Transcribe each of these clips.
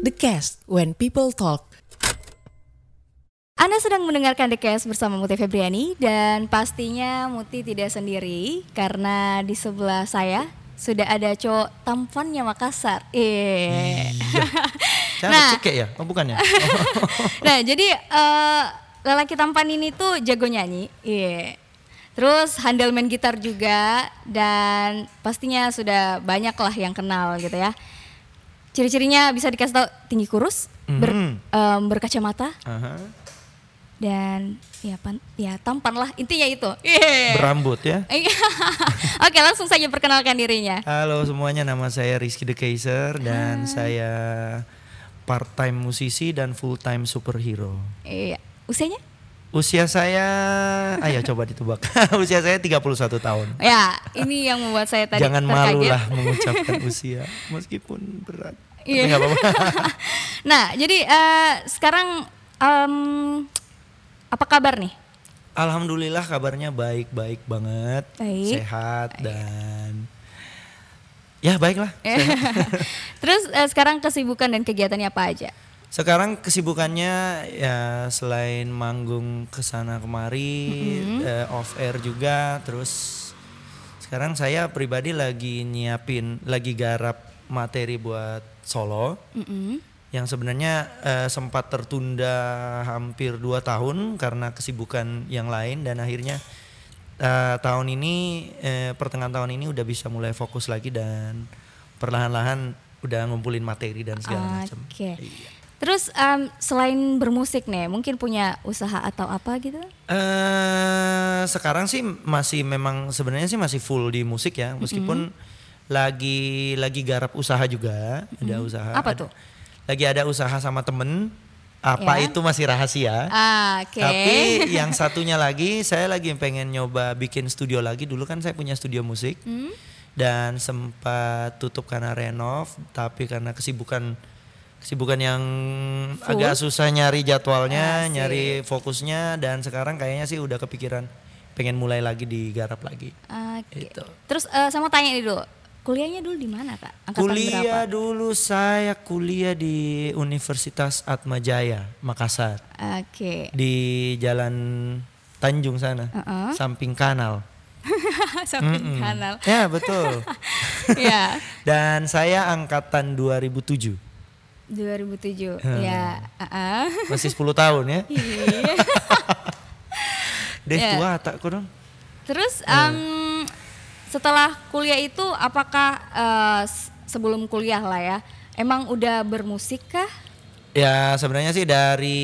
The Cast, When People Talk. Anda sedang mendengarkan The Cast bersama Muti Febriani dan pastinya Muti tidak sendiri karena di sebelah saya sudah ada cowok tampannya Makassar. Eh. Saya Nah. cekek ya? Oh bukan ya? nah, jadi eh, lelaki tampan ini tuh jago nyanyi. Iya. Terus handal main gitar juga dan pastinya sudah banyak lah yang kenal gitu ya. Ciri-cirinya bisa dikasih tahu tinggi kurus, ber- Mhm. em, berkacamata Aha. dan ya pan, ya tampan lah intinya itu. Iya. Berambut ya? Iya. Oke, langsung saja perkenalkan dirinya. Halo semuanya, nama saya Rizky The Kaiser dan saya part-time musisi dan full-time superhero. Iya. Usianya? Usia saya, ayo coba ditebak. Usia saya 31 tahun. Ya, ini yang membuat saya tadi Jangan malu lah mengucapkan usia, meskipun berat. Iya. nggak apa-apa. Nah, jadi eh, sekarang em, apa kabar nih? Alhamdulillah kabarnya baik-baik banget, Baik. sehat dan ya baiklah. Terus eh, sekarang kesibukan dan kegiatannya apa aja? Sekarang kesibukannya ya selain manggung ke sana kemari, eh, off air juga, terus sekarang saya pribadi lagi nyiapin, lagi garap materi buat solo Mm-mm. yang sebenarnya eh, sempat tertunda hampir dua tahun karena kesibukan yang lain dan akhirnya eh, tahun ini eh, pertengahan tahun ini udah bisa mulai fokus lagi dan perlahan-lahan udah ngumpulin materi dan segala macam. Oke. Iya. Terus em, selain bermusik nih, mungkin punya usaha atau apa gitu? Eh sekarang sih masih memang sebenarnya sih masih full di musik ya, meskipun lagi lagi garap usaha juga, ada usaha. Apa ada- tuh? Lagi ada usaha sama temen. Apa Ya. itu masih rahasia. Ah, Oke. Tapi yang satunya lagi, saya lagi pengen nyoba bikin studio lagi. Dulu kan saya punya studio musik Hmm? dan sempat tutup karena renov, tapi karena kesibukan kesibukan yang Full. agak susah nyari jadwalnya, Asik. nyari fokusnya dan sekarang kayaknya sih udah kepikiran pengen mulai lagi digarap lagi. Oke. Itu. Terus eh, sama tanya nih dulu, kuliahnya dulu di mana kak? Angkatan kuliah berapa? dulu saya kuliah di Universitas Atmajaya, Makassar. Oke. Di Jalan Tanjung sana, Uh-uh. samping kanal. Samping Mm-mm. kanal. Ya, betul. ya. Dan saya angkatan 2007. 2007. Hmm. Ya. ah-ah. Masih 10 tahun ya. Iya. Deh Ya. tua tak dong. Terus Hmm. em, setelah kuliah itu apakah s- sebelum kuliah lah ya, emang udah bermusik kah? Ya sebenarnya sih dari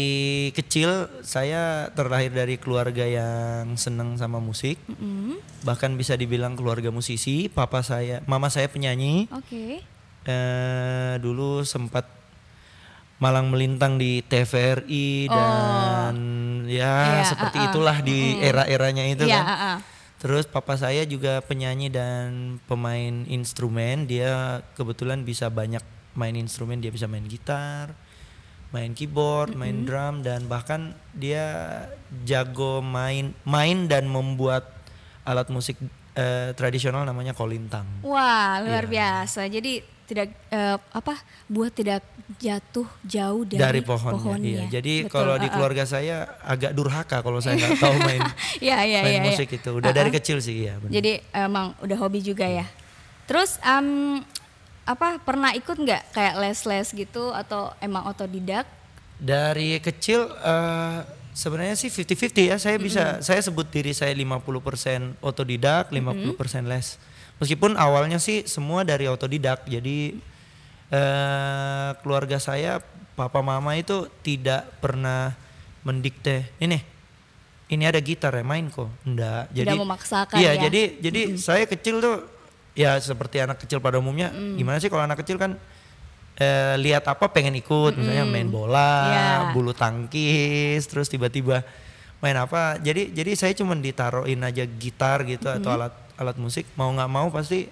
kecil saya terlahir dari keluarga yang seneng sama musik. Mm, Bahkan bisa dibilang keluarga musisi. Papa saya, mama saya penyanyi. Oke. Eh, dulu sempat malang melintang di TVRI Oh. dan ya Iya, seperti uh-uh. itulah di era-eranya itu Iya, kan. ah-ah. Terus papa saya juga penyanyi dan pemain instrumen. Dia kebetulan bisa banyak main instrumen. Dia bisa main gitar, main keyboard, main drum dan bahkan dia jago main main dan membuat alat musik eh, tradisional namanya kolintang. Wah, luar Iya. biasa. Jadi tidak eh, apa buat tidak jatuh jauh dari, dari pohonnya. Iya. Jadi Betul, kalau di keluarga saya agak durhaka kalau saya nggak tahu main Iya, iya, main iya. musik itu. Udah dari Ah-ah. kecil sih ya. benar. Jadi emang udah hobi juga ya. Terus em, apa pernah ikut nggak kayak les-les gitu atau emang otodidak? Dari kecil eh, sebenarnya sih 50-50 ya. Saya bisa saya sebut diri saya 50% otodidak, 50% les. Meskipun awalnya sih semua dari otodidak. Jadi eh keluarga saya papa mama itu tidak pernah mendikte ini ini ada gitar ya main kok. Enggak. Tidak memaksakan Iya, ya. jadi jadi saya kecil tuh ya seperti anak kecil pada umumnya. Gimana sih kalau anak kecil kan eh, lihat apa pengen ikut, misalnya main bola, Iya. bulu tangkis, terus tiba-tiba main apa. Jadi jadi saya cuma ditaruhin aja gitar gitu atau alat alat musik mau nggak mau pasti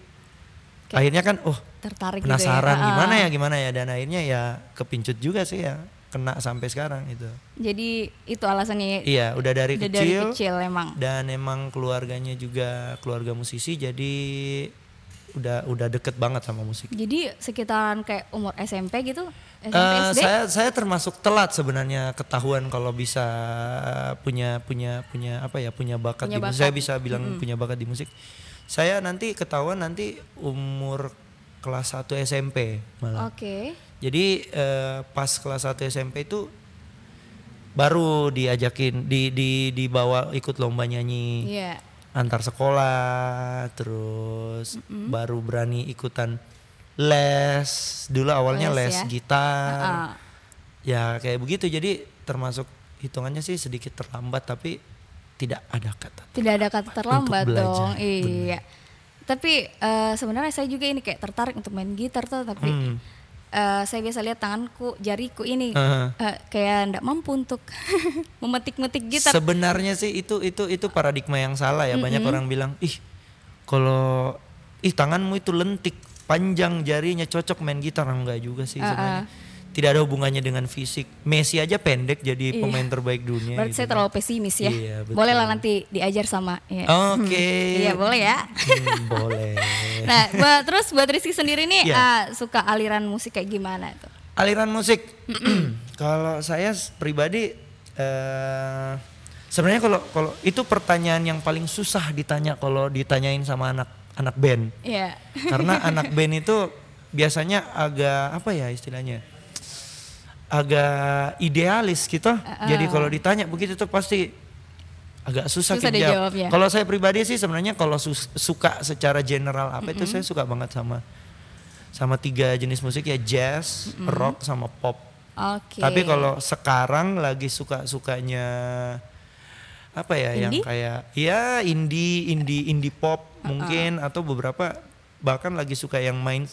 Kayak akhirnya kan oh Tertarik penasaran gitu ya. gimana ya gimana ya dan akhirnya ya kepincut juga sih ya kena sampai sekarang itu. Jadi itu alasannya Iya, udah dari udah kecil dari kecil emang. dan emang keluarganya juga keluarga musisi jadi udah udah deket banget sama musik. Jadi sekitaran kayak umur SMP gitu, SMP Eh, SD. saya saya termasuk telat sebenarnya ketahuan kalau bisa punya punya punya apa ya punya bakat Punya di musik. Saya bisa bilang punya bakat di musik. Saya nanti ketahuan nanti umur kelas 1 SMP malah. Oke. Jadi eh, pas kelas 1 SMP itu baru diajakin di di dibawa ikut lomba nyanyi Iya. Antar sekolah terus baru berani ikutan les dulu awalnya Les les, ya. gitar Ah. ya kayak begitu jadi termasuk hitungannya sih sedikit terlambat tapi tidak ada kata Tidak ada kata terlambat dong. Iya. Tapi eh, sebenarnya saya juga ini kayak tertarik untuk main gitar tuh, tapi Hmm. Eh, saya biasa lihat tanganku, jariku ini Aha. eh, kayak ndak mampu untuk memetik-metik gitar. sebenarnya sih itu itu itu paradigma yang salah ya. Banyak orang bilang ih kalau ih tanganmu itu lentik panjang jarinya cocok main gitar. Enggak juga sih sebenarnya tidak ada hubungannya dengan fisik Messi aja pendek jadi pemain terbaik dunia Berarti gitu saya terlalu pesimis ya. Iya, betul. boleh lah nanti diajar sama. Ya. Oke. Iya boleh ya. Hmm, boleh. nah, buat, terus buat Rizky sendiri nih Iya. ah, suka aliran musik kayak gimana tuh? Aliran musik. kalau saya pribadi eh sebenarnya kalau kalau itu pertanyaan yang paling susah ditanya kalau ditanyain sama anak anak band. Iya. Karena anak band itu biasanya agak apa ya istilahnya? Agak idealis gitu. Jadi kalau ditanya begitu tuh pasti agak susah, Susah dijawab jawab. ya. Kalau saya pribadi sih sebenarnya kalau sus- suka secara general apa itu saya suka banget sama sama tiga jenis musik ya jazz, rock sama pop. Oke. Tapi kalau sekarang lagi suka-sukanya apa ya yang Indie? kayak ya indie, indie, indie pop mungkin atau beberapa bahkan lagi suka yang main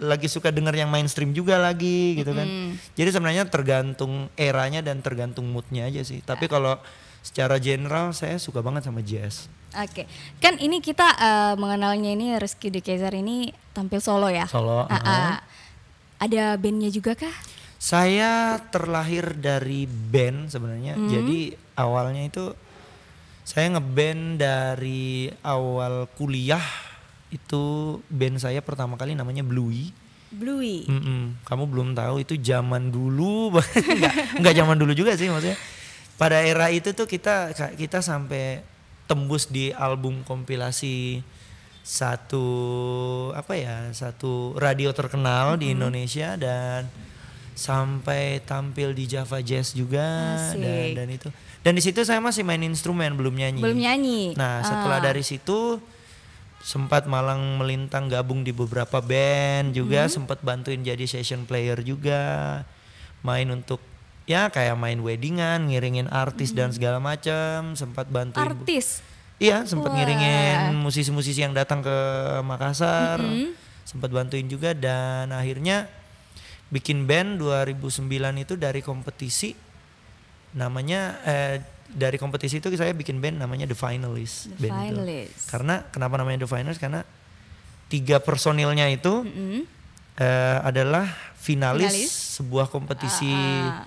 lagi suka denger yang mainstream juga lagi gitu kan. Jadi sebenarnya tergantung eranya dan tergantung moodnya aja sih. Tapi kalau secara general saya suka banget sama jazz. Oke, kan ini kita eh, mengenalnya ini Rizky Dekezar ini tampil solo ya. Solo, Ah, ah. Ada bandnya juga kah? Saya terlahir dari band sebenarnya. Jadi awalnya itu saya ngeband dari awal kuliah itu band saya pertama kali namanya Bluey. Bluey. Mm-mm. Kamu belum tahu itu zaman dulu, nggak nggak zaman dulu juga sih maksudnya. Pada era itu tuh kita kita sampai tembus di album kompilasi satu apa ya satu radio terkenal di Indonesia dan sampai tampil di Java Jazz juga dan Asik. dan itu dan di situ saya masih main instrumen belum nyanyi. Belum nyanyi. Nah setelah Ah. dari situ sempat malang melintang gabung di beberapa band juga Hmm. sempat bantuin jadi session player juga main untuk ya kayak main weddingan ngiringin artis dan segala macam sempat bantuin Hmm. Artis. iya sempat Wah. ngiringin musisi-musisi yang datang ke Makassar Hmm. sempat bantuin juga dan akhirnya bikin band 2009 itu dari kompetisi namanya eh, dari kompetisi itu saya bikin band namanya The Finalists. The band itu. Finalists. Karena kenapa namanya The Finalists? Karena tiga personilnya itu Mm-mm. eh, adalah finalis, Finalis. sebuah kompetisi Ah,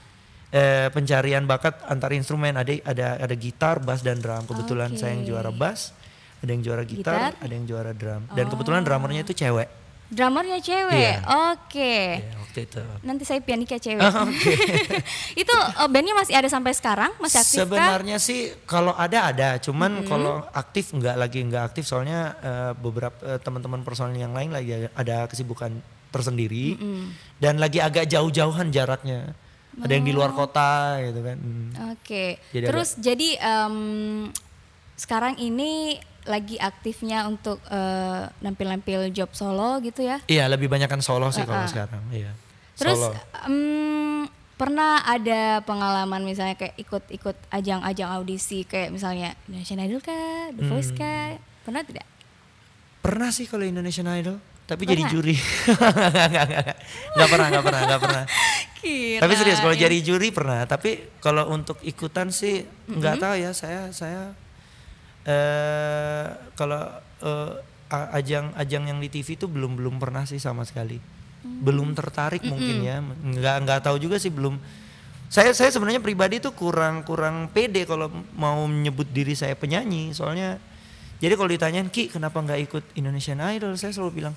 eh, pencarian bakat antar instrumen. Ada ada ada gitar, bass dan drum. Kebetulan saya yang juara bass, ada yang juara gitar, Gitar. Oh. ada yang juara drum. Dan kebetulan drummernya itu cewek. Drummernya cewek. Iya. Oke. Ya, waktu itu. Nanti saya pianika cewek. Oh, Oke. itu eh, bandnya masih ada sampai sekarang? Masih aktif kah? Sebenarnya sih kalau ada ada, cuman kalau aktif enggak lagi enggak aktif soalnya eh, beberapa eh, teman-teman personil yang lain lagi ada- kesibukan tersendiri dan lagi agak jauh-jauhan jaraknya. Ada yang di luar kota gitu kan. Hmm. Oke. Jadi Terus jadi em, sekarang ini lagi aktifnya untuk eh, nampil-nampil job solo gitu ya? Iya, lebih banyak kan solo sih kalau Uh-uh. sekarang, iya. Terus Solo. em, pernah ada pengalaman misalnya kayak ikut-ikut ajang-ajang audisi kayak misalnya Indonesian Idol kah, The Voice Hmm. kah? Pernah tidak? Pernah sih kalau Indonesian Idol, tapi Pernah? jadi juri. Enggak, enggak, enggak. Enggak pernah, enggak pernah, enggak pernah. Tapi serius kalau Kirain. jadi juri pernah, tapi kalau untuk ikutan sih nggak tahu ya saya saya eh kalau eh, a- ajang-ajang yang di TV itu belum belum pernah sih sama sekali. Belum tertarik mungkin ya. Nggak nggak tahu juga sih belum saya saya sebenarnya pribadi tuh kurang kurang pede kalau mau menyebut diri saya penyanyi soalnya Jadi kalau ditanyain Ki kenapa nggak ikut Indonesian Idol, saya selalu bilang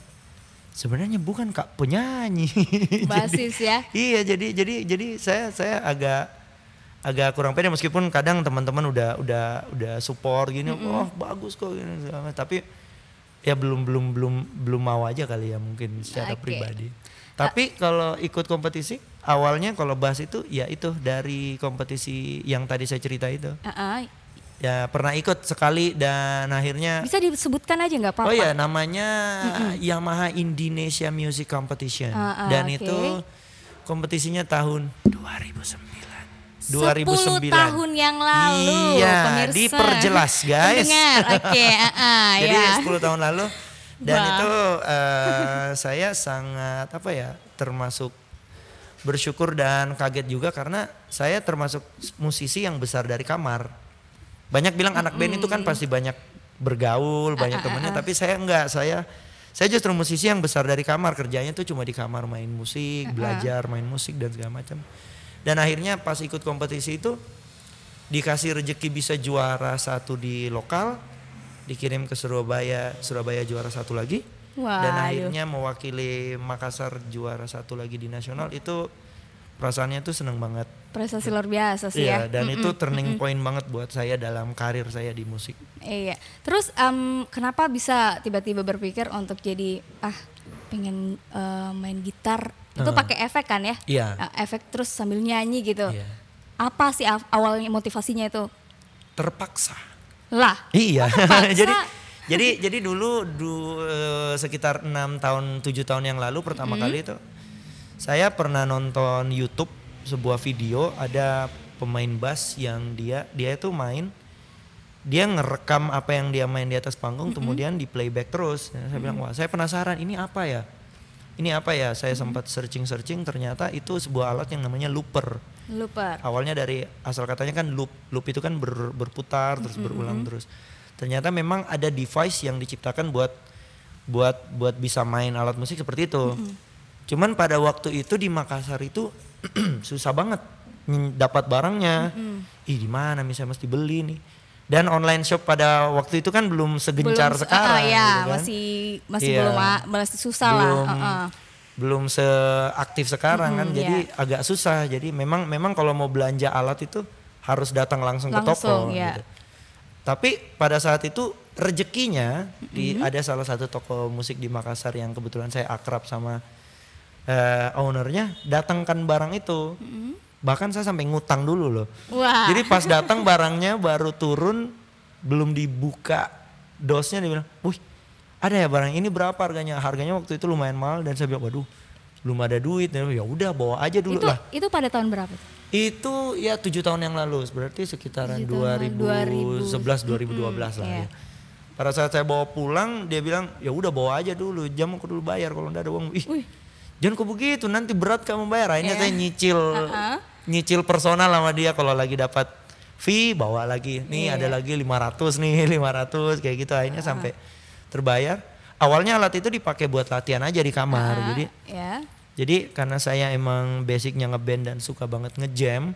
sebenarnya bukan kak penyanyi. Jadi- Basis ya. iya jadi jadi jadi saya saya agak agak kurang pede meskipun kadang teman-teman udah udah udah support gini, wah bagus kok gini. Tapi ya belum belum belum belum mau aja kali ya mungkin secara Oke. pribadi. Tapi kalau ikut kompetisi awalnya kalau bahas itu ya itu dari kompetisi yang tadi saya cerita itu. Ah, ah. Ya pernah ikut sekali dan akhirnya Bisa disebutkan aja nggak apa-apa? Oh ya namanya Yamaha Indonesia Music Competition Ah, ah, dan oke. itu kompetisinya tahun 2009. 10 tahun yang lalu, Iya, pemirsa. diperjelas guys. Oke, ah, ah, Jadi ya. 10 tahun lalu dan itu eh, saya sangat apa ya termasuk bersyukur dan kaget juga karena saya termasuk musisi yang besar dari kamar. Banyak bilang anak band itu kan pasti banyak bergaul, banyak temennya, tapi saya enggak, saya saya justru musisi yang besar dari kamar, kerjanya tuh cuma di kamar main musik, belajar main musik dan segala macam. Dan akhirnya pas ikut kompetisi itu dikasih rejeki bisa juara satu di lokal, dikirim ke Surabaya, Surabaya juara satu lagi, dan Waduh. akhirnya mewakili Makassar juara satu lagi di nasional itu perasaannya tuh seneng banget. Prestasi luar biasa sih Iya, ya. dan itu turning point banget buat saya dalam karir saya di musik. Iya. Terus em, kenapa bisa tiba-tiba berpikir untuk jadi ah pengen eh, main gitar itu pakai efek kan ya? Iya. Ah, efek terus sambil nyanyi gitu. Iya. Apa sih awalnya motivasinya itu? Terpaksa. Lah. Iya. terpaksa? jadi jadi jadi dulu du, eh, sekitar enam tahun tujuh tahun yang lalu pertama kali itu saya pernah nonton YouTube sebuah video ada pemain bass yang dia dia itu main dia ngerekam apa yang dia main di atas panggung kemudian di playback terus. Ya, saya bilang wah saya penasaran ini apa ya? Ini apa ya? Saya sempat searching-searching ternyata itu sebuah alat yang namanya looper. Lupa. Awalnya dari asal katanya kan loop, loop itu kan ber- berputar terus berulang terus. Ternyata memang ada device yang diciptakan buat buat buat bisa main alat musik seperti itu. Cuman pada waktu itu di Makassar itu susah banget dapat barangnya. Ih di mana misalnya mesti beli nih. Dan online shop pada waktu itu kan belum segencar Belum- sekarang. ah, ya, gitu kan. masih masih Iya. belum ah, masih susah belum lah. Heeh. belum seaktif sekarang kan Mhm, jadi iya. agak susah jadi memang memang kalau mau belanja alat itu harus datang langsung, ke Langsung, toko ya. gitu. tapi pada saat itu rezekinya di Mhm. ada salah satu toko musik di Makassar yang kebetulan saya akrab sama eh, ownernya datangkan barang itu Mhm. Bahkan saya sampai ngutang dulu loh Wah. jadi pas datang barangnya baru turun belum dibuka dosnya dia bilang, "Wih, ada ya barang ini berapa harganya?" Harganya waktu itu lumayan mahal dan saya bilang, "Waduh, belum ada duit." Dan ya udah bawa aja dulu itu lah. itu pada tahun berapa? Itu ya tujuh tahun yang lalu, berarti sekitaran Tujuh tahun lalu, 2011 2012 lah iya. ya. Pada saat saya bawa pulang, dia bilang, "Ya udah bawa aja dulu, jam aku dulu bayar kalau enggak ada uang." Ih, Wih. jangan kok begitu, nanti berat kamu bayar. Akhirnya Iya. saya nyicil Uh-uh. Nyicil personal sama dia kalau lagi dapat fee bawa lagi. Nih Iya. ada lagi 500 nih, 500 kayak gitu akhirnya sampai terbayar. Awalnya alat itu dipakai buat latihan aja di kamar. Ah, Jadi ya. jadi karena saya emang basicnya ngeband dan suka banget ngejam.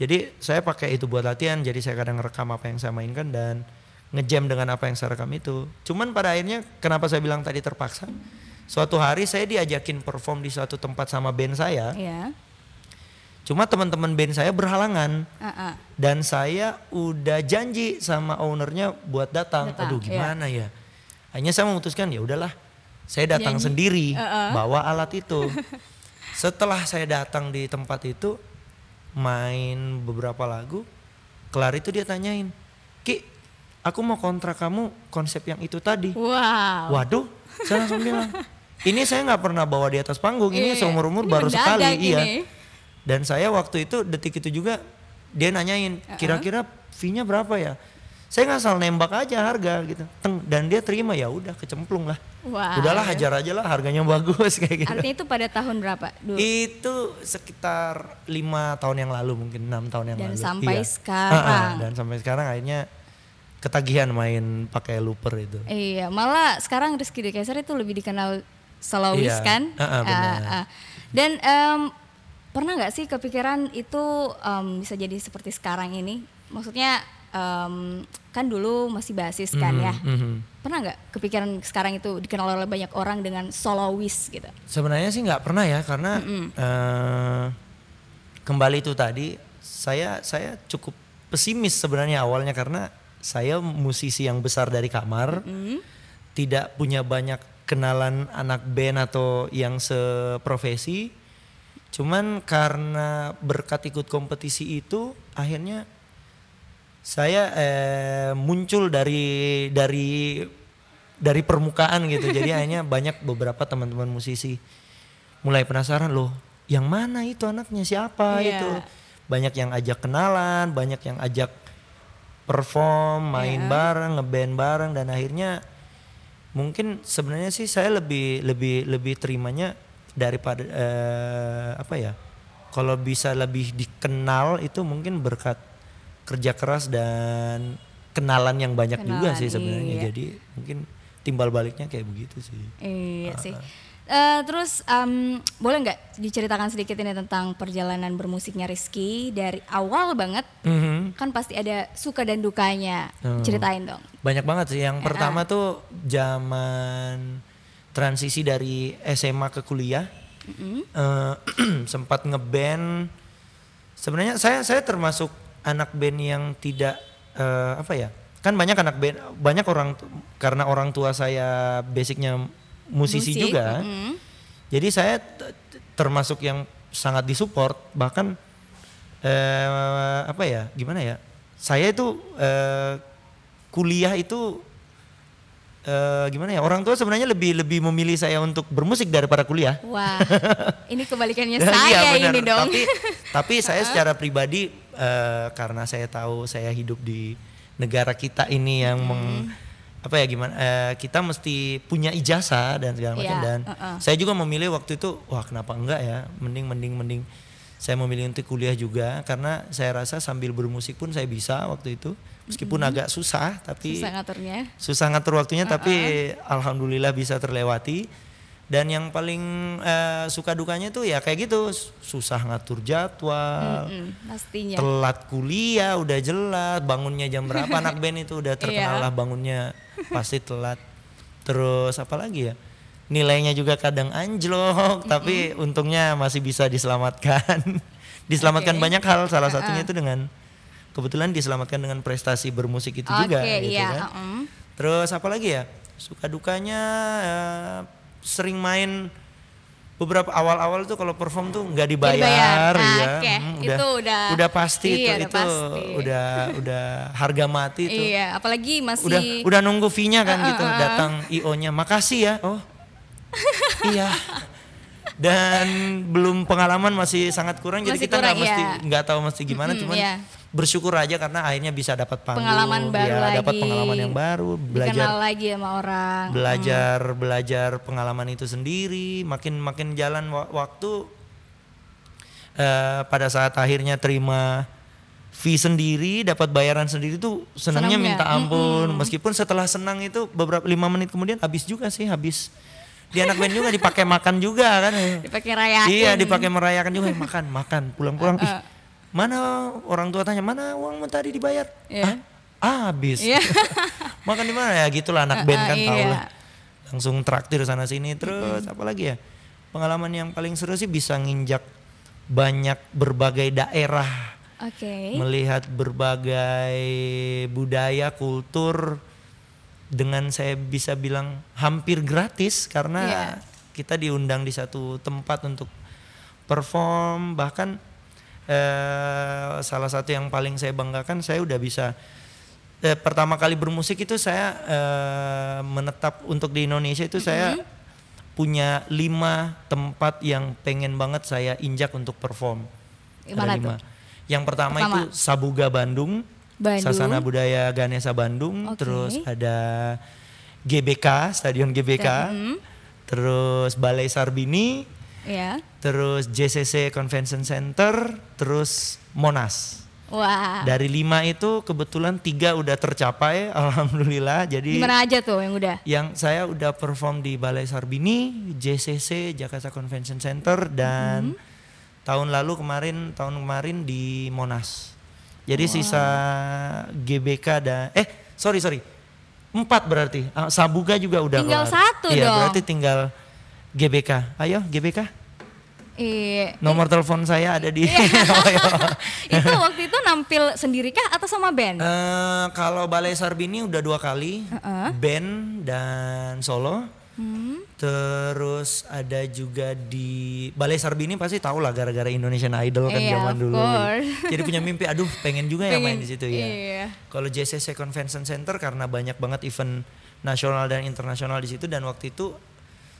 Jadi saya pakai itu buat latihan. Jadi saya kadang rekam apa yang saya mainkan dan ngejam dengan apa yang saya rekam itu. Cuman pada akhirnya kenapa saya bilang tadi terpaksa? Suatu hari saya diajakin perform di suatu tempat sama band saya. Ya. Cuma teman-teman band saya berhalangan ah. dan saya udah janji sama ownernya buat datang. Datang, Aduh iya. gimana ya? Akhirnya saya memutuskan ya udahlah, saya datang Nyanyi. sendiri Uh-uh. bawa alat itu. Setelah saya datang di tempat itu main beberapa lagu, kelar itu dia tanyain, Ki, aku mau kontrak kamu konsep yang itu tadi. Wow. Waduh, saya langsung bilang, ini saya nggak pernah bawa di atas panggung, ini Iya. seumur umur Ini baru sekali, iya. Dan saya waktu itu detik itu juga dia nanyain kira-kira fee-nya berapa ya? Saya nggak asal nembak aja harga gitu. Teng, dan dia terima ya udah kecemplung lah. Wah. Udahlah hajar aja lah harganya bagus kayak gitu. Artinya itu pada tahun berapa? Du- Itu sekitar lima tahun yang lalu mungkin enam tahun yang Dan lalu. sampai Iya. sekarang. Ah, ah, dan sampai sekarang akhirnya ketagihan main pakai looper itu. Iya, malah sekarang Rizky Dekaiser itu lebih dikenal solois Iya. kan? Ah, ah, benar. Ah, ah. Dan em, pernah nggak sih kepikiran itu em, bisa jadi seperti sekarang ini? Maksudnya em, kan dulu masih basis kan ya. Mhm. Pernah nggak kepikiran sekarang itu dikenal oleh banyak orang dengan soloist gitu? Sebenarnya sih nggak pernah ya karena eh, kembali itu tadi saya saya cukup pesimis sebenarnya awalnya karena saya musisi yang besar dari kamar tidak punya banyak kenalan anak band atau yang seprofesi cuman karena berkat ikut kompetisi itu akhirnya saya eh, muncul dari dari dari permukaan gitu. Jadi akhirnya banyak beberapa teman-teman musisi mulai penasaran loh yang mana itu anaknya? Siapa Iya. itu? Banyak yang ajak kenalan banyak yang ajak perform main bareng ngeband bareng dan akhirnya mungkin sebenarnya sih saya lebih lebih lebih terimanya daripada eh, apa ya kalau bisa lebih dikenal itu mungkin berkat kerja keras dan kenalan yang banyak juga Kenalan, sih sebenarnya iya. jadi mungkin timbal baliknya kayak begitu sih Iya sih. Eh, terus em, boleh nggak diceritakan sedikit ini tentang perjalanan bermusiknya Rizky dari awal banget? Mhm. Kan pasti ada suka dan dukanya. Oh. Ceritain dong. Banyak banget sih. Yang pertama tuh zaman transisi dari SMA ke kuliah. Eh, sempat ngeband. Sebenarnya saya saya termasuk anak band yang tidak eh, apa ya? Kan banyak anak band, banyak orang karena orang tua saya basicnya musisi Musik, juga. mm. Jadi saya termasuk yang sangat disupport bahkan eh apa ya? Gimana ya? Saya itu eh, kuliah itu eh, gimana ya? Orang tua sebenarnya lebih lebih memilih saya untuk bermusik daripada kuliah. Wah, ini kebalikannya Iya, saya benar. ini dong. Tapi tapi saya secara pribadi eh, karena saya tahu saya hidup di negara kita ini yang meng apa ya gimana eh, kita mesti punya ijazah dan segala macam Iya, dan uh-uh. saya juga memilih waktu itu wah kenapa enggak ya mending mending mending saya memilih untuk kuliah juga karena saya rasa sambil bermusik pun saya bisa waktu itu meskipun agak susah tapi Susah ngaturnya. susah ngatur waktunya tapi alhamdulillah bisa terlewati dan yang paling eh, suka dukanya tuh ya kayak gitu susah ngatur jadwal Mm, pastinya. telat kuliah udah jelas bangunnya jam berapa anak band itu udah terkenal Iya. lah bangunnya pasti telat terus apa lagi ya nilainya juga kadang anjlok tapi untungnya masih bisa diselamatkan diselamatkan Oke. banyak hal salah satunya itu dengan kebetulan diselamatkan dengan prestasi bermusik itu Oke, juga gitu iya. kan. uh-uh. Terus apa lagi ya? Suka dukanya eh, sering main beberapa awal-awal tuh kalau perform tuh nggak dibayar, dibayar. Ah, ya. oke. Itu udah- udah pasti iya, itu udah itu pasti. udah udah harga mati tuh. Iya, apalagi masih Udah udah nunggu fee-nya kan Uh, uh, gitu. uh, uh. Datang IO-nya. Makasih ya. Oh. iya. Dan belum pengalaman masih sangat kurang jadi Masih kita nggak mesti iya. nggak tahu mesti gimana Mm-mm, cuman iya. Bersyukur aja karena akhirnya bisa dapat panggung. Pengalaman baru ya, dapat lagi. pengalaman yang baru belajar dikenal lagi sama orang. belajar belajar pengalaman itu sendiri. Makin makin jalan wa- waktu eh, pada saat akhirnya terima fee sendiri dapat bayaran sendiri tuh senangnya Senangnya, minta ampun. Meskipun setelah senang itu beberapa lima menit kemudian habis juga sih habis. Di anak band juga dipakai makan juga kan. Dipakai rayain. iya dipakai merayakan juga. Makan makan pulang-pulang. Ih mana orang tua tanya mana uangmu tadi dibayar Iya. ah habis Iya. makan di mana ya gitulah anak band kan Uh, tau iya. lah langsung traktir sana sini terus apalagi ya pengalaman yang paling seru sih bisa nginjak banyak berbagai daerah Oke. melihat berbagai budaya kultur dengan saya bisa bilang hampir gratis karena Iya. kita diundang di satu tempat untuk perform bahkan eh, salah satu yang paling saya banggakan saya udah bisa eh, pertama kali bermusik itu saya eh, menetap untuk di Indonesia itu saya punya lima tempat yang pengen banget saya injak untuk perform. Gimana Ada lima. Yang pertama, Pertama. itu Sabuga Bandung, Bandung. Sasana Budaya Ganesa Bandung, Oke. terus ada GBK, Stadion GBK, Mhm. terus Balai Sarbini, Ya. terus JCC Convention Center, terus Monas. Wah. Dari lima itu kebetulan tiga udah tercapai, alhamdulillah. Di Jadi mana aja tuh yang udah? yang saya udah perform di Balai Sarbini, JCC Jakarta Convention Center dan Mm-hmm. tahun lalu kemarin tahun kemarin di Monas. Jadi sisa GBK dan eh sorry sorry empat berarti. Ah, Sabuga juga udah Tinggal kelar. satu Iya dong. berarti tinggal GBK. Ayo GBK. Iya. Nomor telepon saya ada di. itu waktu itu nampil sendiri kah atau sama band? Eh, kalau Balai Sarbini udah dua kali, band dan solo. Hmm. Terus ada juga di Balai Sarbini pasti tahu lah gara-gara Indonesian Idol kan Iya, zaman dulu. Jadi punya mimpi, aduh pengen juga ya main di situ ya. iya. Kalau JCC Convention Center karena banyak banget event nasional dan internasional di situ dan waktu itu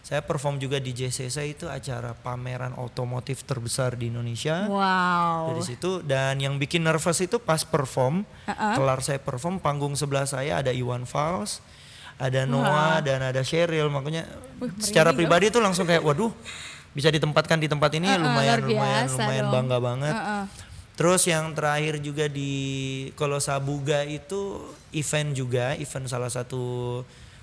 saya perform juga di JCC itu acara pameran otomotif terbesar di Indonesia. Wow. dari situ dan yang bikin nervous itu pas perform kelar saya perform panggung sebelah saya ada Iwan Fals ada Noah dan ada Cheryl makanya secara pribadi tuh langsung kayak waduh bisa ditempatkan di tempat ini lumayan luar lumayan biasa lumayan dong. bangga banget. Terus yang terakhir juga di kalau Sabuga itu event juga event salah satu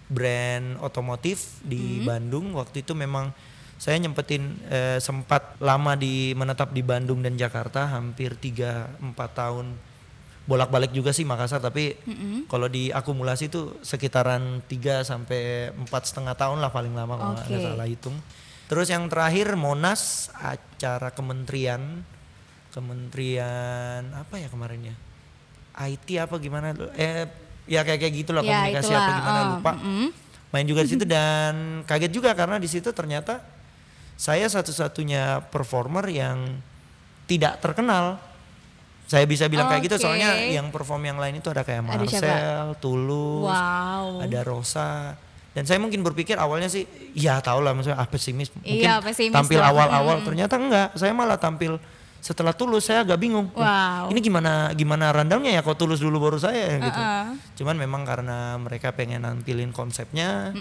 brand otomotif di Bandung waktu itu memang saya nyempetin eh, sempat lama di menetap di Bandung dan Jakarta hampir 3 4 tahun bolak-balik juga sih Makassar tapi kalau diakumulasi itu sekitaran 3 sampai empat setengah tahun lah paling lama kalau nggak salah hitung. Terus yang terakhir Monas acara kementerian kementerian apa ya kemarin ya? IT apa gimana? Eh ya kayak kayak gitulah Ya, komunikasi itulah, apa gimana oh, lupa. Main juga di situ dan kaget juga karena di situ ternyata saya satu-satunya performer yang tidak terkenal. Saya bisa bilang kayak gitu soalnya yang perform yang lain itu ada kayak Ada? Marcel, Tulus, Wow. ada Rosa. Dan saya mungkin berpikir awalnya sih, ya tau lah maksudnya ah pesimis. Mungkin Iya, pesimis tampil awal-awal ternyata enggak. Saya malah tampil setelah Tulus saya agak bingung. Wow. Ini gimana gimana randangnya ya kok Tulus dulu baru saya gitu. Cuman memang karena mereka pengen nampilin konsepnya.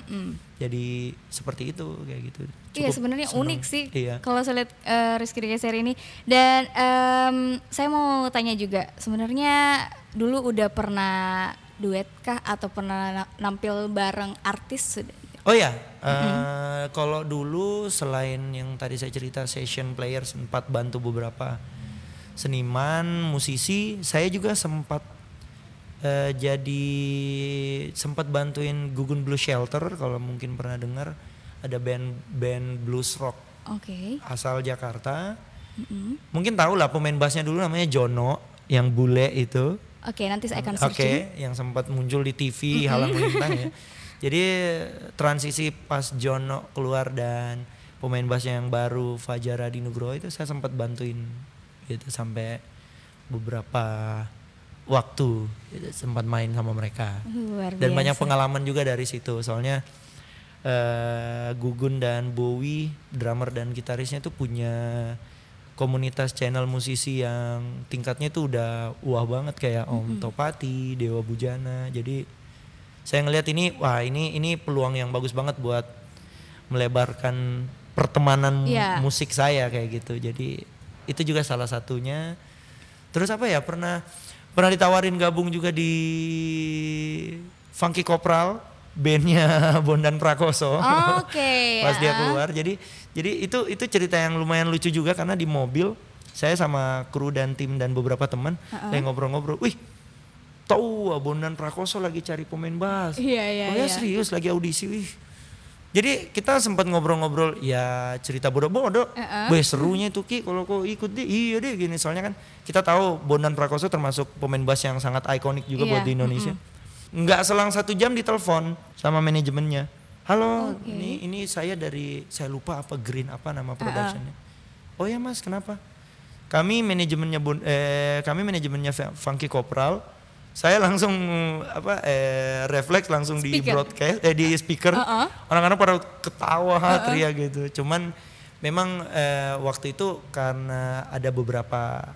Jadi seperti itu kayak gitu. Iya Cukup sebenarnya seneng. unik sih Iya. kalau saya lihat eh, Rizky Digeser ini dan em, saya mau tanya juga sebenarnya dulu udah pernah duet kah atau pernah na- nampil bareng artis sudah? Oh ya, eh, kalau dulu selain yang tadi saya cerita session player sempat bantu beberapa seniman, musisi, saya juga sempat eh, jadi sempat bantuin Gugun Blues Shelter kalau mungkin pernah dengar ada band band blues rock Oke. asal Jakarta. Mungkin tahu lah pemain bassnya dulu namanya Jono yang bule itu. Oke nanti saya akan Oke, searching. yang sempat muncul di TV halang melintang ya. Jadi transisi pas Jono keluar dan pemain bassnya yang baru Fajar Adi Nugroho itu saya sempat bantuin gitu sampai beberapa waktu gitu, sempat main sama mereka. Luar Dan banyak biasa. pengalaman juga dari situ. Soalnya eh, Gugun dan Bowie, drummer dan gitarisnya tuh punya komunitas channel musisi yang tingkatnya tuh udah wah banget kayak Om Topati, Dewa Bujana. Jadi saya ngelihat ini wah ini ini peluang yang bagus banget buat melebarkan pertemanan Iya. musik saya kayak gitu. Jadi itu juga salah satunya. Terus apa ya pernah pernah ditawarin gabung juga di Funky Kopral bandnya Bondan Prakoso Oke. pas dia keluar. Jadi jadi itu itu cerita yang lumayan lucu juga karena di mobil saya sama kru dan tim dan beberapa teman lagi ngobrol-ngobrol. Wih, tahu ah, Bondan Prakoso lagi cari pemain bass. Iya, iya, oh ya iya. serius lagi audisi. Wih. Jadi kita sempat ngobrol-ngobrol ya cerita bodoh-bodoh. Wih serunya itu Ki kalau kau ikut deh. Iya deh gini soalnya kan kita tahu Bondan Prakoso termasuk pemain bass yang sangat ikonik juga Iya, buat di Indonesia. Nggak selang satu jam ditelepon sama manajemennya. Halo, Oke. ini ini saya dari saya lupa apa Green apa nama productionnya. Oh ya mas, kenapa? Kami manajemennya Bon- eh, kami manajemennya Funky Kopral. Saya langsung apa eh, refleks langsung di Speaker. broadcast eh di speaker. Uh-uh. Orang-orang pada ketawa teriak gitu. Cuman memang eh, waktu itu karena ada beberapa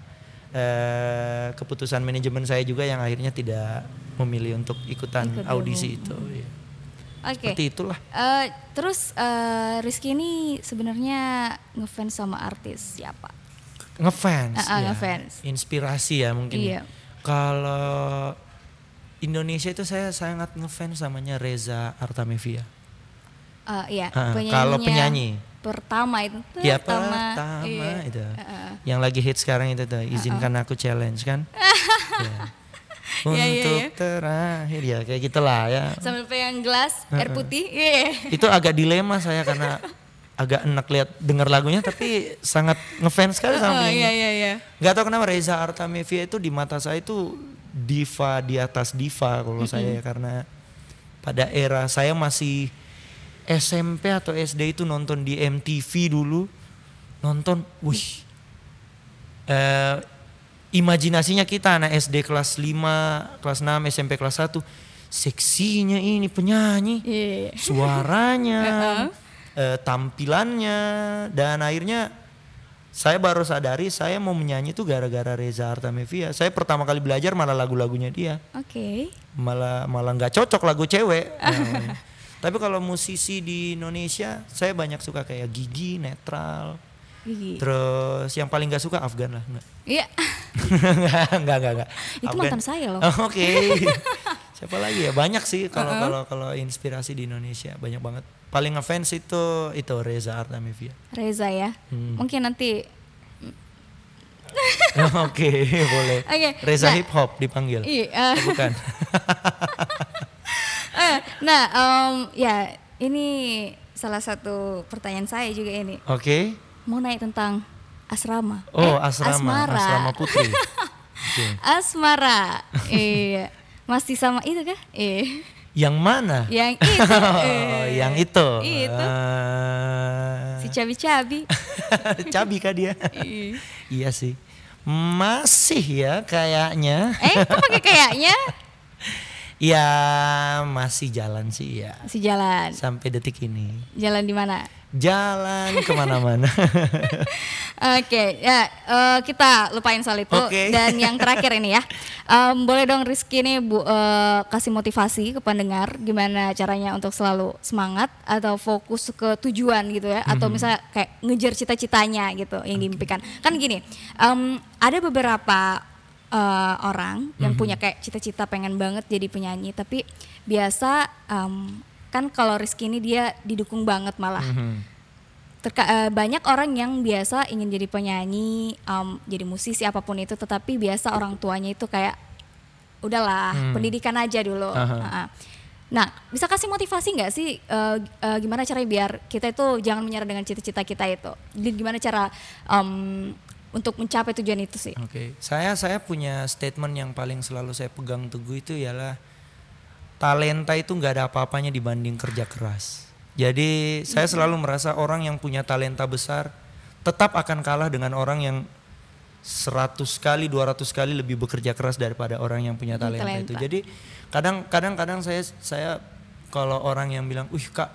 eh, keputusan manajemen saya juga yang akhirnya tidak memilih untuk ikutan Ikut audisi gabung. itu. Iya. Oke. Seperti itulah. Eh, terus eh, Rizky ini sebenarnya ngefans sama artis siapa? Ngefans. Ah, ah, ya. ngefans. Inspirasi ya mungkin. Iya. Kalau Indonesia itu saya sangat ngefans namanya Reza Artamevia. Eh, iya. Penyanyinya kalau penyanyi. Pertama itu. Ya pertama. pertama Iya. itu. Ah. Yang lagi hit sekarang itu tuh, izinkan aku challenge kan. Untuk Iya, iya, iya. terakhir ya kayak gitulah ya. Sambil pegang gelas air putih. Iya. Itu agak dilema saya karena agak enak lihat dengar lagunya tapi sangat ngefans sekali sama Oh, penyanyi. iya iya iya. Gak tau kenapa Reza Artamevia itu di mata saya itu diva di atas diva kalau saya ya karena pada era saya masih SMP atau SD itu nonton di MTV dulu nonton, wih, eh, imajinasinya kita anak SD kelas 5, kelas 6, SMP kelas 1 seksinya ini penyanyi, Iya. suaranya, eh, tampilannya dan akhirnya saya baru sadari saya mau menyanyi itu gara-gara Reza Artamevia. Saya pertama kali belajar malah lagu-lagunya dia, Oke. malah malah nggak cocok lagu cewek. namanya. Tapi kalau musisi di Indonesia, saya banyak suka kayak Gigi, Netral. Gigi. Terus yang paling nggak suka Afgan lah. Iya. Nggak, nggak, nggak, nggak. Itu Afgan. mantan saya loh. Oh, Oke. Siapa lagi ya? Banyak sih kalau kalau kalau inspirasi di Indonesia banyak banget. Paling ngefans itu itu Reza Artamevia. Reza ya. Hmm. Mungkin nanti Oke, boleh. Oke, Reza nah- hip hop dipanggil. Iya. eh, Oh, bukan. eh, nah, em, ya ini salah satu pertanyaan saya juga ini. Oke. Mau naik tentang asrama. Oh, Eh, asrama, asmara. asrama putri. Oke. Asmara. iya. Masih sama itu kah? Iya. Yang mana? Yang itu. Oh, eh. yang itu. Itu. Ah. Si cabi-cabi. Cabi kah dia? Iya. iya sih. Masih ya kayaknya. eh, kok pakai kayaknya? Ya masih jalan sih ya. Si jalan. Sampai detik ini. Jalan di mana? Jalan ke mana-mana. Oke, ya eh, kita lupain soal itu. Oke. Dan yang terakhir ini ya, Em, boleh dong Rizky ini bu eh, kasih motivasi ke pendengar gimana caranya untuk selalu semangat atau fokus ke tujuan gitu ya, atau Mhm. misalnya kayak ngejar cita-citanya gitu yang diimpikan. Kan gini, em, ada beberapa eh, orang yang Mhm. punya kayak cita-cita pengen banget jadi penyanyi, tapi biasa em, kan kalau Rizky ini dia didukung banget malah. Mhm. Terka- eh, banyak orang yang biasa ingin jadi penyanyi, em, jadi musisi apa pun itu, tetapi biasa orang tuanya itu kayak udahlah Hmm. pendidikan aja dulu. Aha. Heeh. Nah, bisa kasih motivasi nggak sih eh, eh, gimana caranya biar kita itu jangan menyerah dengan cita-cita kita itu? Gimana cara em, untuk mencapai tujuan itu sih? Oke, saya saya punya statement yang paling selalu saya pegang teguh itu ialah talenta itu nggak ada apa-apanya dibanding kerja keras. Jadi saya selalu merasa orang yang punya talenta besar tetap akan kalah dengan orang yang 100 kali, 200 kali lebih bekerja keras daripada orang yang punya talenta, talenta. itu. Jadi kadang kadang kadang saya saya kalau orang yang bilang, "Wih, Kak,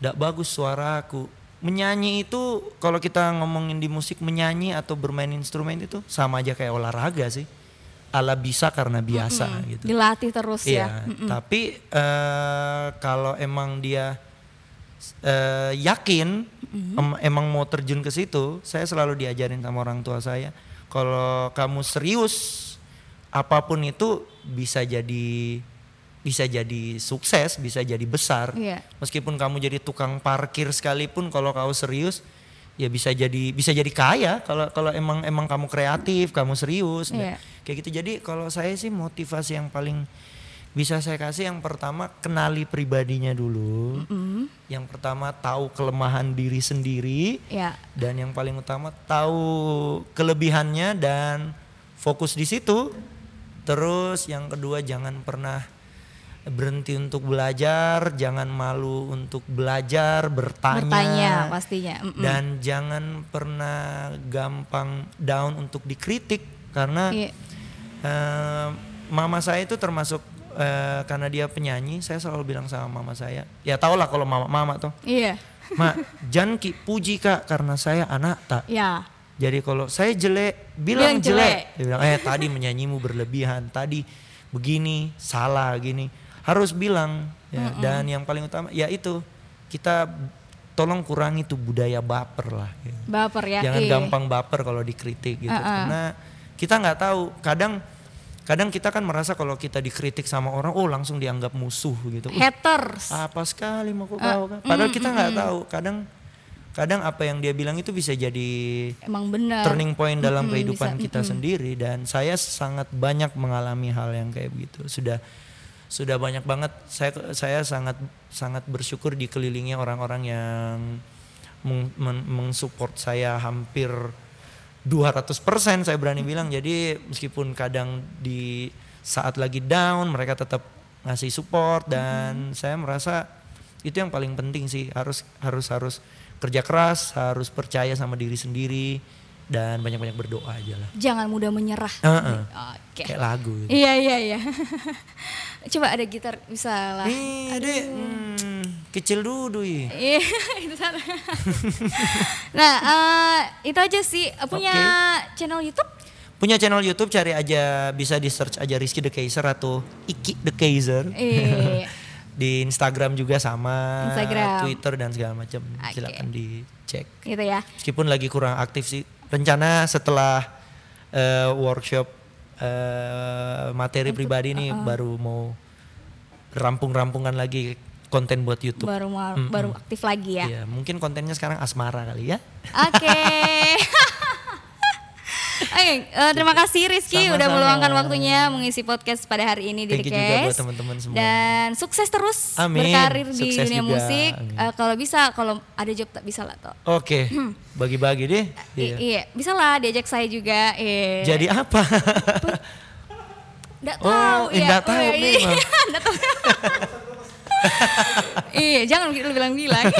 tidak bagus suara aku." Menyanyi itu kalau kita ngomongin di musik menyanyi atau bermain instrumen itu sama aja kayak olahraga sih. Ala bisa karena biasa gitu. Dilatih terus Iya, ya. Mm-mm. tapi eh, kalau emang dia eh, yakin em- emang mau terjun ke situ, saya selalu diajarin sama orang tua saya, kalau kamu serius apa pun itu bisa jadi bisa jadi sukses, bisa jadi besar. Iya. Meskipun kamu jadi tukang parkir sekalipun kalau kau serius ya bisa jadi bisa jadi kaya kalau kalau emang emang kamu kreatif, kamu serius. Iya. Kayak gitu. Jadi kalau saya sih motivasi yang paling bisa saya kasih yang pertama kenali pribadinya dulu. Mm, Yang pertama tahu kelemahan diri sendiri ya. dan yang paling utama tahu kelebihannya dan fokus di situ. Terus yang kedua jangan pernah berhenti untuk belajar, jangan malu untuk belajar, bertanya, Bertanya pastinya. Mm-mm. dan jangan pernah gampang down untuk dikritik karena Iya. eh, mama saya itu termasuk eh, karena dia penyanyi, saya selalu bilang sama mama saya, ya tau lah kalau mama mama tuh, Iya. mak jangan ki puji kak karena saya anak tak. Ya. Jadi kalau saya jelek, bilang, Bilang jelek. jelek. Dia bilang, eh tadi menyanyimu berlebihan, tadi begini, salah gini. Harus bilang. Ya. Dan yang paling utama, ya itu kita tolong kurangi tuh budaya baper lah. gitu. Baper ya. Jangan iya. gampang baper kalau dikritik gitu. Uh-uh. Karena kita nggak tahu, kadang kadang kita kan merasa kalau kita dikritik sama orang, oh langsung dianggap musuh gitu. Uh, Haters. apa sekali mau kau kau kan? Padahal kita nggak tahu. Kadang kadang apa yang dia bilang itu bisa jadi Emang benar. turning point dalam Mm-mm, kehidupan bisa, kita sendiri dan saya sangat banyak mengalami hal yang kayak begitu sudah sudah banyak banget saya saya sangat sangat bersyukur dikelilingi orang-orang yang meng- men- mensupport saya hampir 200% saya berani bilang jadi meskipun kadang di saat lagi down mereka tetap ngasih support dan saya merasa itu yang paling penting sih harus harus harus kerja keras harus percaya sama diri sendiri dan banyak-banyak berdoa aja lah Jangan mudah menyerah. Heeh. Oke. kayak lagu gitu. Iya iya iya. Coba ada gitar bisa lah. Dek, hmm, kecil dulu. Iya, itu sana. nah, eh, itu aja sih. Punya channel YouTube? Punya channel YouTube cari aja bisa di search aja Rizky the Kaiser atau Iki the Kaiser. Iya. di Instagram juga sama, Instagram. Twitter dan segala macam. Oke. Silakan dicek. gitu ya. Meskipun lagi kurang aktif sih. Rencana setelah eh, workshop eh, materi pribadi nih baru mau rampung-rampungan lagi konten buat YouTube. Baru mau- baru aktif lagi ya. Iya, mungkin kontennya sekarang asmara kali ya. Oke. Oke, eh, terima kasih Rizky udah Sama-sama. meluangkan waktunya mengisi podcast pada hari ini di Thank buat Cast. teman-teman semua. Dan sukses terus Amin. berkarir di Sukses dunia juga. musik. Amin. Eh, kalau bisa, kalau ada job tak bisa lah toh. Oke, bagi-bagi deh. I- Iya. iya, bisa lah diajak saya juga. Eh. Jadi apa? Nggak Oh, tahu eh, ya. tahu iya, memang. nggak tahu. iya, jangan lu bilang-bilang.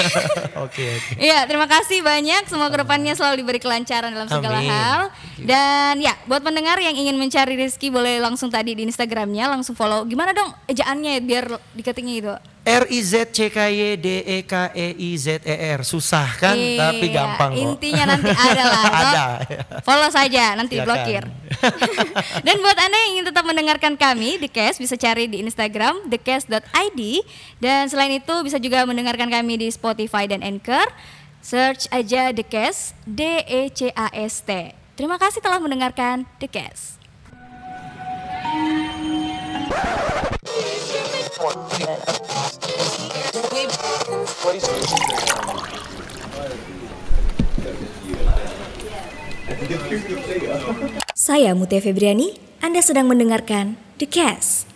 Oke, oke. Iya, terima kasih banyak. Semoga ke depannya selalu diberi kelancaran dalam segala Amin. hal. Dan ya, buat pendengar yang ingin mencari Rizky boleh langsung tadi di Instagramnya langsung follow. Gimana dong ejaannya biar diketiknya gitu? R I Z C K Y D E K E I Z E R susah kan Iya, tapi gampang kok. Intinya nanti ada lah. Ada. Follow saja, nanti Silakan. blokir. Dan buat Anda yang ingin tetap mendengarkan kami, The Cast bisa cari di Instagram thecast.id dan selain itu bisa juga mendengarkan kami di Spotify dan Anchor. Search aja The Cast, D E C A S T. Terima kasih telah mendengarkan The Cast. Saya Mutia Febriani, Anda sedang mendengarkan The Cast.